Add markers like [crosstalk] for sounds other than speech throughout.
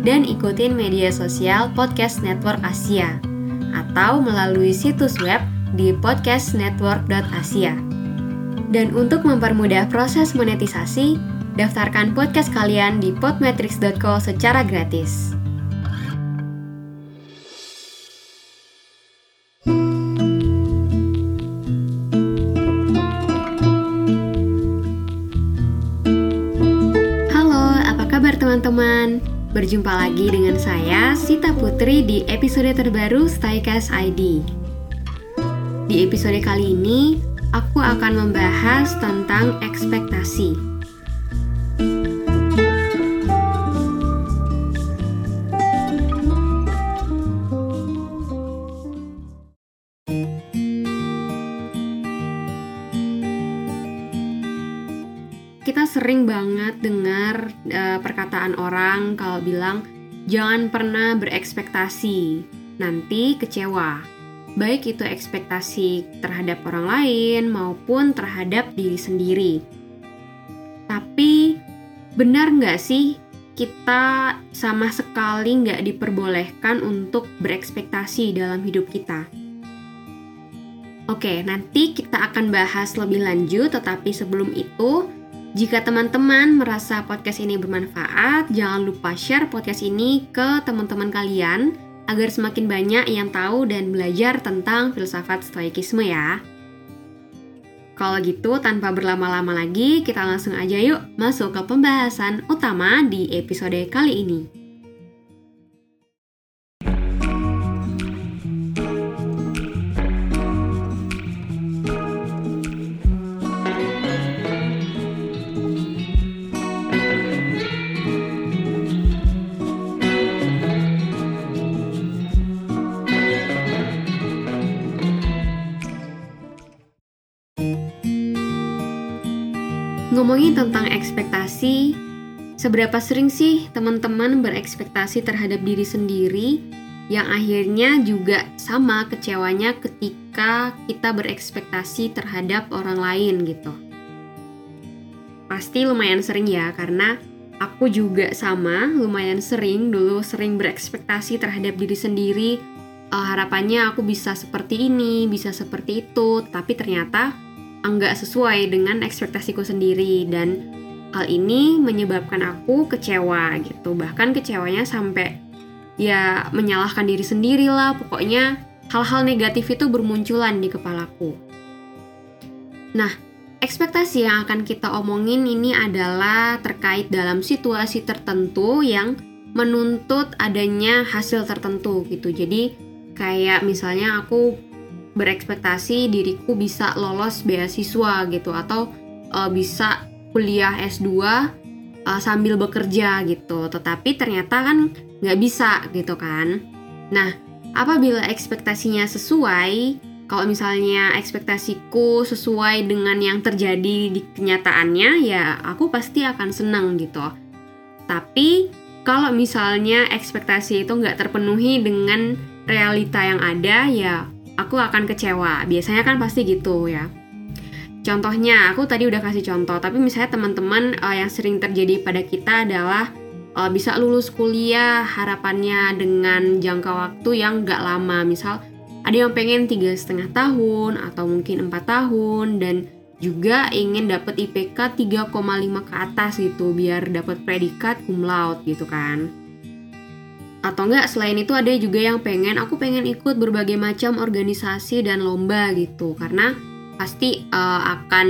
dan ikutin media sosial Podcast Network Asia atau melalui situs web di podcastnetwork.asia. Dan untuk mempermudah proses monetisasi, daftarkan podcast kalian di podmetrics.co secara gratis. Berjumpa lagi dengan saya, Sita Putri di episode terbaru Staycast ID. Di episode kali ini, aku akan membahas tentang ekspektasi. Perkataan orang kalau bilang jangan pernah berekspektasi, nanti kecewa. Baik itu ekspektasi terhadap orang lain maupun terhadap diri sendiri. Tapi benar nggak sih kita sama sekali nggak diperbolehkan untuk berekspektasi dalam hidup kita? Oke, nanti kita akan bahas lebih lanjut, tetapi sebelum itu, jika teman-teman merasa podcast ini bermanfaat, jangan lupa share podcast ini ke teman-teman kalian agar semakin banyak yang tahu dan belajar tentang filsafat stoikisme ya. Kalau gitu, tanpa berlama-lama lagi, kita langsung aja yuk masuk ke pembahasan utama di episode kali ini. Ngomongin tentang ekspektasi, seberapa sering sih teman-teman berekspektasi terhadap diri sendiri yang akhirnya juga sama kecewanya ketika kita berekspektasi terhadap orang lain gitu. Pasti lumayan sering ya karena aku juga sama lumayan sering dulu sering berekspektasi terhadap diri sendiri uh, harapannya aku bisa seperti ini, bisa seperti itu, tapi ternyata enggak sesuai dengan ekspektasiku sendiri. Dan hal ini menyebabkan aku kecewa gitu. Bahkan kecewanya sampai ya menyalahkan diri sendiri lah. Pokoknya hal-hal negatif itu bermunculan di kepalaku. Nah ekspektasi yang akan kita omongin ini adalah terkait dalam situasi tertentu yang menuntut adanya hasil tertentu gitu. Jadi kayak misalnya aku berekspektasi diriku bisa lolos beasiswa gitu atau uh, bisa kuliah S2 uh, sambil bekerja gitu. Tetapi ternyata kan nggak bisa gitu kan. Nah, apabila ekspektasinya sesuai, kalau misalnya ekspektasiku sesuai dengan yang terjadi di kenyataannya, ya aku pasti akan senang gitu. Tapi kalau misalnya ekspektasi itu nggak terpenuhi dengan realita yang ada, ya aku akan kecewa. Biasanya kan pasti gitu ya. Contohnya, aku tadi udah kasih contoh, tapi misalnya teman-teman uh, yang sering terjadi pada kita adalah uh, bisa lulus kuliah harapannya dengan jangka waktu yang gak lama. Misal ada yang pengen tiga setengah tahun atau mungkin empat tahun dan juga ingin dapat IPK 3,5 ke atas gitu biar dapat predikat cum laude gitu kan atau enggak selain itu ada juga yang pengen aku pengen ikut berbagai macam organisasi dan lomba gitu. Karena pasti uh, akan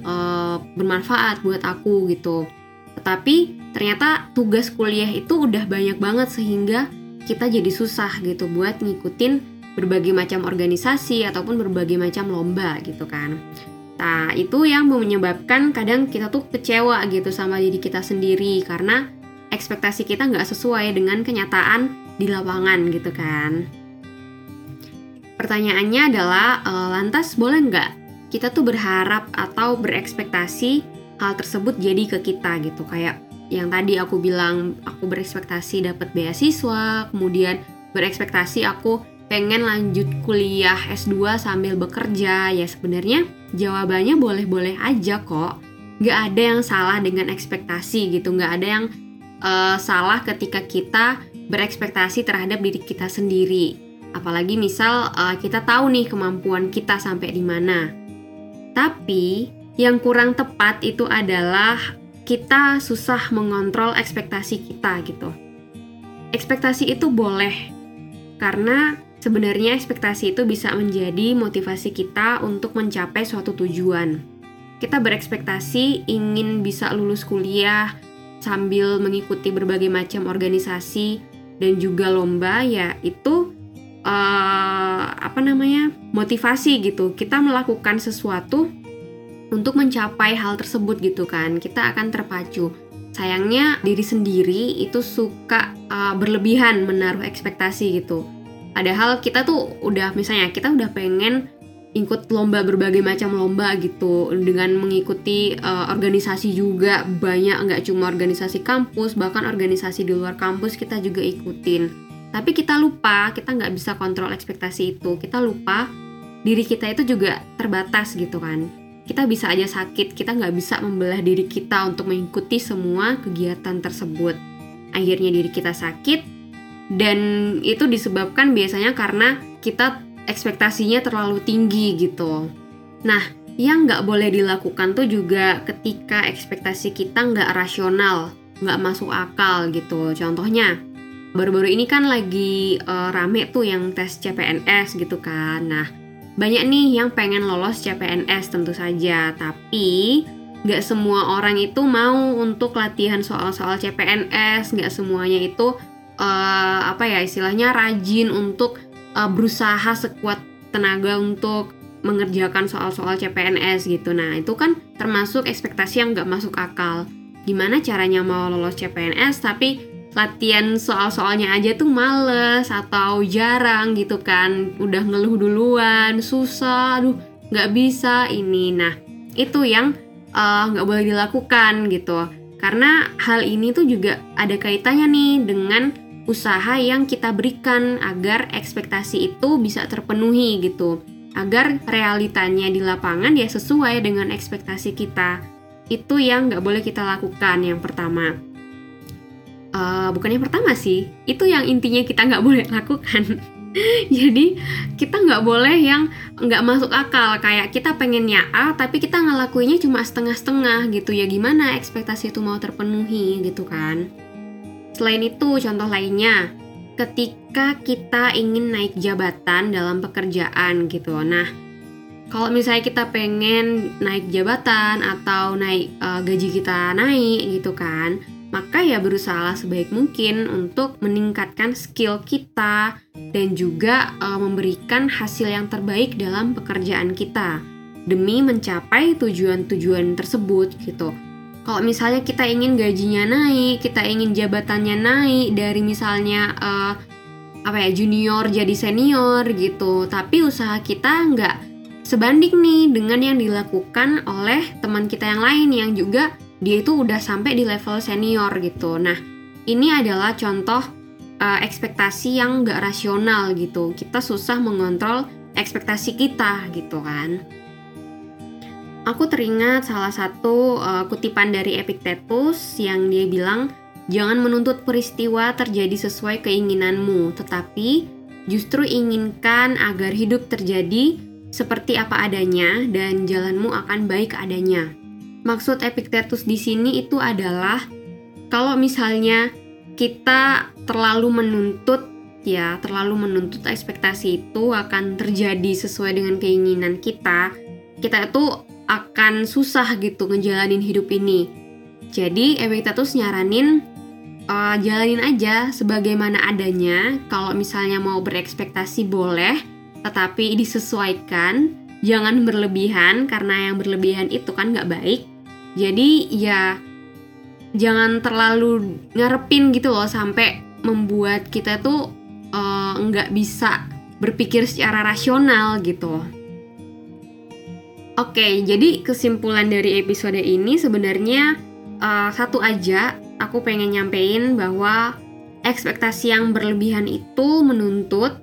uh, bermanfaat buat aku gitu. Tetapi ternyata tugas kuliah itu udah banyak banget sehingga kita jadi susah gitu buat ngikutin berbagai macam organisasi ataupun berbagai macam lomba gitu kan. Nah, itu yang menyebabkan kadang kita tuh kecewa gitu sama diri kita sendiri karena ekspektasi kita nggak sesuai dengan kenyataan di lapangan gitu kan. Pertanyaannya adalah, uh, lantas boleh nggak kita tuh berharap atau berekspektasi hal tersebut jadi ke kita gitu? Kayak yang tadi aku bilang aku berekspektasi dapat beasiswa, kemudian berekspektasi aku pengen lanjut kuliah S2 sambil bekerja. Ya sebenarnya jawabannya boleh-boleh aja kok. Nggak ada yang salah dengan ekspektasi gitu nggak ada yang uh, salah ketika kita berekspektasi terhadap diri kita sendiri apalagi misal uh, kita tahu nih kemampuan kita sampai di mana tapi yang kurang tepat itu adalah kita susah mengontrol ekspektasi kita gitu. Ekspektasi itu boleh karena sebenarnya ekspektasi itu bisa menjadi motivasi kita untuk mencapai suatu tujuan. Kita berekspektasi ingin bisa lulus kuliah sambil mengikuti berbagai macam organisasi dan juga lomba ya itu uh, apa namanya motivasi gitu. Kita melakukan sesuatu untuk mencapai hal tersebut gitu kan. Kita akan terpacu. Sayangnya diri sendiri itu suka uh, berlebihan menaruh ekspektasi gitu. Padahal kita tuh udah misalnya kita udah pengen ikut lomba berbagai macam lomba gitu. Dengan mengikuti uh, organisasi juga. Banyak nggak cuma organisasi kampus bahkan organisasi di luar kampus kita juga ikutin. Tapi kita lupa kita nggak bisa kontrol ekspektasi itu. Kita lupa diri kita itu juga terbatas gitu kan. Kita bisa aja sakit, kita nggak bisa membelah diri kita untuk mengikuti semua kegiatan tersebut. Akhirnya diri kita sakit, dan itu disebabkan biasanya karena kita ekspektasinya terlalu tinggi gitu. Nah, yang nggak boleh dilakukan tuh juga ketika ekspektasi kita nggak rasional, nggak masuk akal gitu. Contohnya, baru-baru ini kan lagi uh, rame tuh yang tes CPNS gitu kan. Nah, banyak nih yang pengen lolos CPNS tentu saja, tapi nggak semua orang itu mau untuk latihan soal-soal CPNS, nggak semuanya itu uh, apa ya istilahnya rajin untuk uh, berusaha sekuat tenaga untuk mengerjakan soal-soal CPNS gitu. Nah itu kan termasuk ekspektasi yang nggak masuk akal. Gimana caranya mau lolos CPNS tapi latihan soal-soalnya aja tuh males atau jarang gitu kan udah ngeluh duluan susah aduh nggak bisa ini nah itu yang eh, nggak uh, boleh dilakukan gitu karena hal ini tuh juga ada kaitannya nih dengan usaha yang kita berikan agar ekspektasi itu bisa terpenuhi gitu. Agar realitanya di lapangan ya sesuai dengan ekspektasi kita. Itu yang nggak boleh kita lakukan yang pertama. Uh, bukan yang pertama sih itu yang intinya kita nggak boleh [laughs] lakukan. Jadi kita nggak boleh yang nggak masuk akal. Kayak kita pengennya A tapi kita ngelakuinnya cuma setengah-setengah gitu. Ya gimana ekspektasi itu mau terpenuhi gitu kan selain itu contoh lainnya ketika kita ingin naik jabatan dalam pekerjaan gitu nah kalau misalnya kita pengen naik jabatan atau naik uh, gaji kita naik gitu kan maka ya berusaha sebaik mungkin untuk meningkatkan skill kita dan juga uh, memberikan hasil yang terbaik dalam pekerjaan kita demi mencapai tujuan-tujuan tersebut gitu. Kalau misalnya kita ingin gajinya naik, kita ingin jabatannya naik dari misalnya uh, apa ya junior jadi senior gitu, tapi usaha kita nggak sebanding nih dengan yang dilakukan oleh teman kita yang lain yang juga dia itu udah sampai di level senior gitu. Nah, ini adalah contoh uh, ekspektasi yang gak rasional gitu. Kita susah mengontrol ekspektasi kita gitu kan. Aku teringat salah satu uh, kutipan dari Epictetus yang dia bilang, jangan menuntut peristiwa terjadi sesuai keinginanmu, tetapi justru inginkan agar hidup terjadi seperti apa adanya dan jalanmu akan baik adanya. Maksud Epictetus di sini itu adalah kalau misalnya kita terlalu menuntut ya, terlalu menuntut ekspektasi itu akan terjadi sesuai dengan keinginan kita, kita itu akan susah gitu ngejalanin hidup ini. Jadi Epictetus nyaranin uh, jalanin aja sebagaimana adanya. Kalau misalnya mau berekspektasi boleh, tetapi disesuaikan, jangan berlebihan karena yang berlebihan itu kan nggak baik jadi ya jangan terlalu ngarepin gitu loh sampai membuat kita tuh eh, nggak uh, bisa berpikir secara rasional gitu. Oke, jadi kesimpulan dari episode ini sebenarnya uh, satu aja. Aku pengen nyampein bahwa ekspektasi yang berlebihan itu menuntut,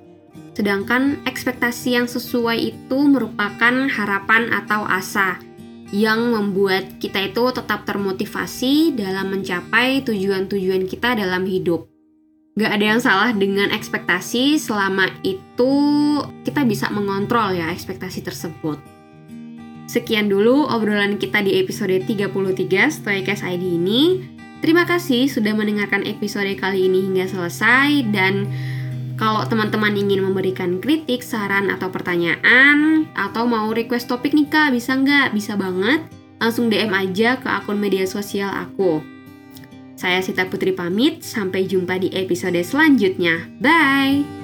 sedangkan ekspektasi yang sesuai itu merupakan harapan atau asa yang membuat kita itu tetap termotivasi dalam mencapai tujuan-tujuan kita dalam hidup. Gak ada yang salah dengan ekspektasi selama itu kita bisa mengontrol ya ekspektasi tersebut. Sekian dulu obrolan kita di episode 33 Stoikes ID ini. Terima kasih sudah mendengarkan episode kali ini hingga selesai dan kalau teman-teman ingin memberikan kritik, saran, atau pertanyaan atau mau request topik nih kak, bisa nggak? Bisa banget. Langsung DM aja ke akun media sosial aku. Saya Sita Putri pamit, sampai jumpa di episode selanjutnya. Bye!